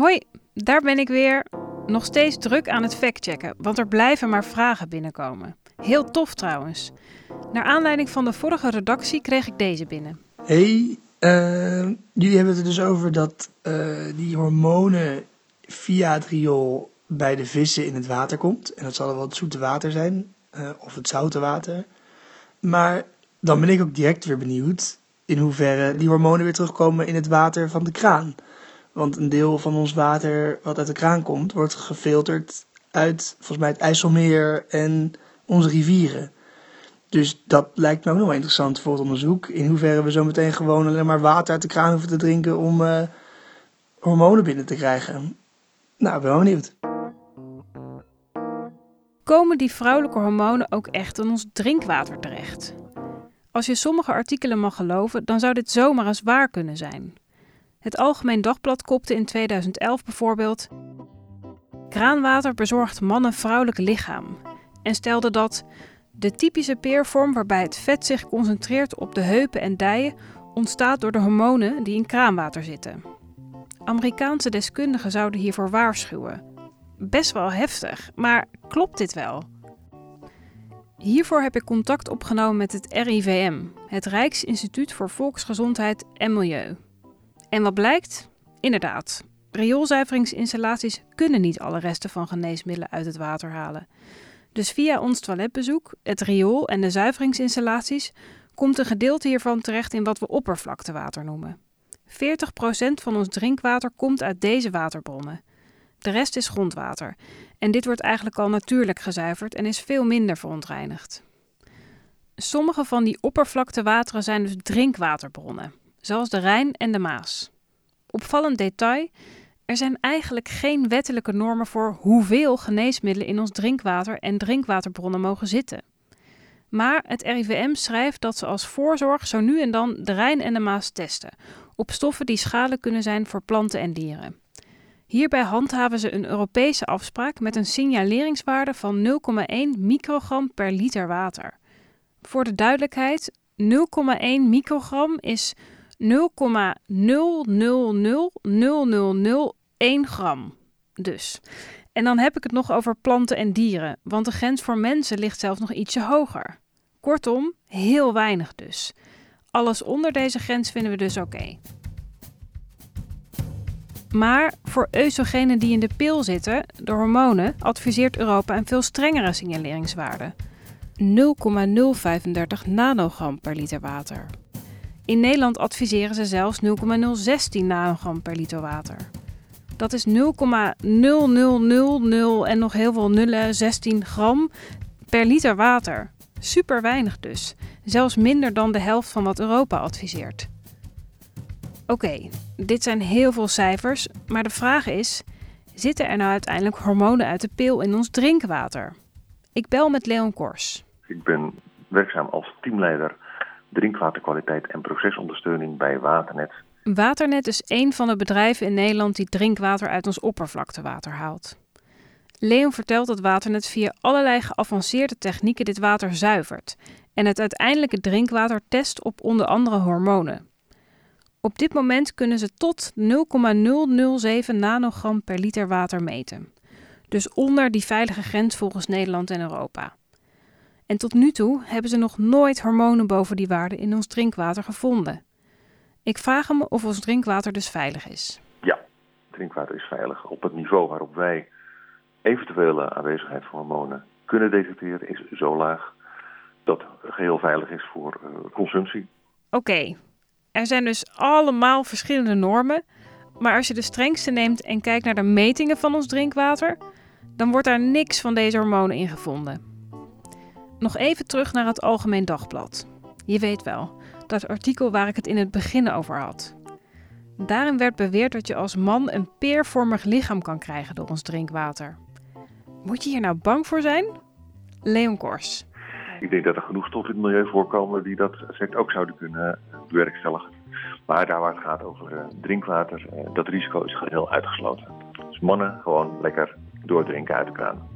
Hoi, daar ben ik weer. Nog steeds druk aan het factchecken, want er blijven maar vragen binnenkomen. Heel tof trouwens. Naar aanleiding van de vorige redactie kreeg ik deze binnen. Hey, uh, jullie hebben het er dus over dat uh, die hormonen via het riool bij de vissen in het water komt. En dat zal wel het zoete water zijn, uh, of het zoute water. Maar dan ben ik ook direct weer benieuwd in hoeverre die hormonen weer terugkomen in het water van de kraan. Want een deel van ons water wat uit de kraan komt, wordt gefilterd uit volgens mij het IJsselmeer en onze rivieren. Dus dat lijkt me ook nog interessant voor het onderzoek. In hoeverre we zo meteen gewoon alleen maar water uit de kraan hoeven te drinken om uh, hormonen binnen te krijgen. Nou, ik ben wel benieuwd. Komen die vrouwelijke hormonen ook echt in ons drinkwater terecht? Als je sommige artikelen mag geloven, dan zou dit zomaar eens waar kunnen zijn. Het Algemeen Dagblad kopte in 2011 bijvoorbeeld: Kraanwater bezorgt mannen vrouwelijk lichaam en stelde dat de typische peervorm waarbij het vet zich concentreert op de heupen en dijen ontstaat door de hormonen die in kraanwater zitten. Amerikaanse deskundigen zouden hiervoor waarschuwen. Best wel heftig, maar klopt dit wel? Hiervoor heb ik contact opgenomen met het RIVM, het Rijksinstituut voor Volksgezondheid en Milieu. En wat blijkt? Inderdaad, rioolzuiveringsinstallaties kunnen niet alle resten van geneesmiddelen uit het water halen. Dus via ons toiletbezoek, het riool en de zuiveringsinstallaties komt een gedeelte hiervan terecht in wat we oppervlaktewater noemen. 40% van ons drinkwater komt uit deze waterbronnen. De rest is grondwater. En dit wordt eigenlijk al natuurlijk gezuiverd en is veel minder verontreinigd. Sommige van die oppervlaktewateren zijn dus drinkwaterbronnen, zoals de Rijn en de Maas. Opvallend detail: er zijn eigenlijk geen wettelijke normen voor hoeveel geneesmiddelen in ons drinkwater en drinkwaterbronnen mogen zitten. Maar het RIVM schrijft dat ze als voorzorg zo nu en dan de Rijn en de Maas testen op stoffen die schadelijk kunnen zijn voor planten en dieren. Hierbij handhaven ze een Europese afspraak met een signaleringswaarde van 0,1 microgram per liter water. Voor de duidelijkheid, 0,1 microgram is 0,000001 gram. Dus. En dan heb ik het nog over planten en dieren, want de grens voor mensen ligt zelfs nog ietsje hoger. Kortom, heel weinig dus. Alles onder deze grens vinden we dus oké. Maar voor oestrogenen die in de pil zitten, de hormonen, adviseert Europa een veel strengere signaleringswaarde. 0,035 nanogram per liter water. In Nederland adviseren ze zelfs 0,016 nanogram per liter water. Dat is 0,0000 en nog heel veel nullen 16 gram per liter water. Super weinig dus. Zelfs minder dan de helft van wat Europa adviseert. Oké, dit zijn heel veel cijfers, maar de vraag is: zitten er nou uiteindelijk hormonen uit de pil in ons drinkwater? Ik bel met Leon Kors. Ik ben werkzaam als teamleider drinkwaterkwaliteit en procesondersteuning bij Waternet. Waternet is een van de bedrijven in Nederland die drinkwater uit ons oppervlaktewater haalt. Leon vertelt dat Waternet via allerlei geavanceerde technieken dit water zuivert en het uiteindelijke drinkwater test op onder andere hormonen. Op dit moment kunnen ze tot 0,007 nanogram per liter water meten. Dus onder die veilige grens volgens Nederland en Europa. En tot nu toe hebben ze nog nooit hormonen boven die waarde in ons drinkwater gevonden. Ik vraag hem of ons drinkwater dus veilig is. Ja, drinkwater is veilig. Op het niveau waarop wij eventuele aanwezigheid van hormonen kunnen detecteren, is zo laag dat het geheel veilig is voor uh, consumptie. Oké, er zijn dus allemaal verschillende normen. Maar als je de strengste neemt en kijkt naar de metingen van ons drinkwater, dan wordt daar niks van deze hormonen in gevonden. Nog even terug naar het Algemeen Dagblad. Je weet wel, dat artikel waar ik het in het begin over had. Daarin werd beweerd dat je als man een peervormig lichaam kan krijgen door ons drinkwater. Moet je hier nou bang voor zijn? Leon Kors. Ik denk dat er genoeg stoffen in het milieu voorkomen die dat effect ook zouden kunnen bewerkstelligen. Maar daar waar het gaat over uh, drinkwater, uh, dat risico is geheel uitgesloten. Dus mannen gewoon lekker doordrinken uit de kraan.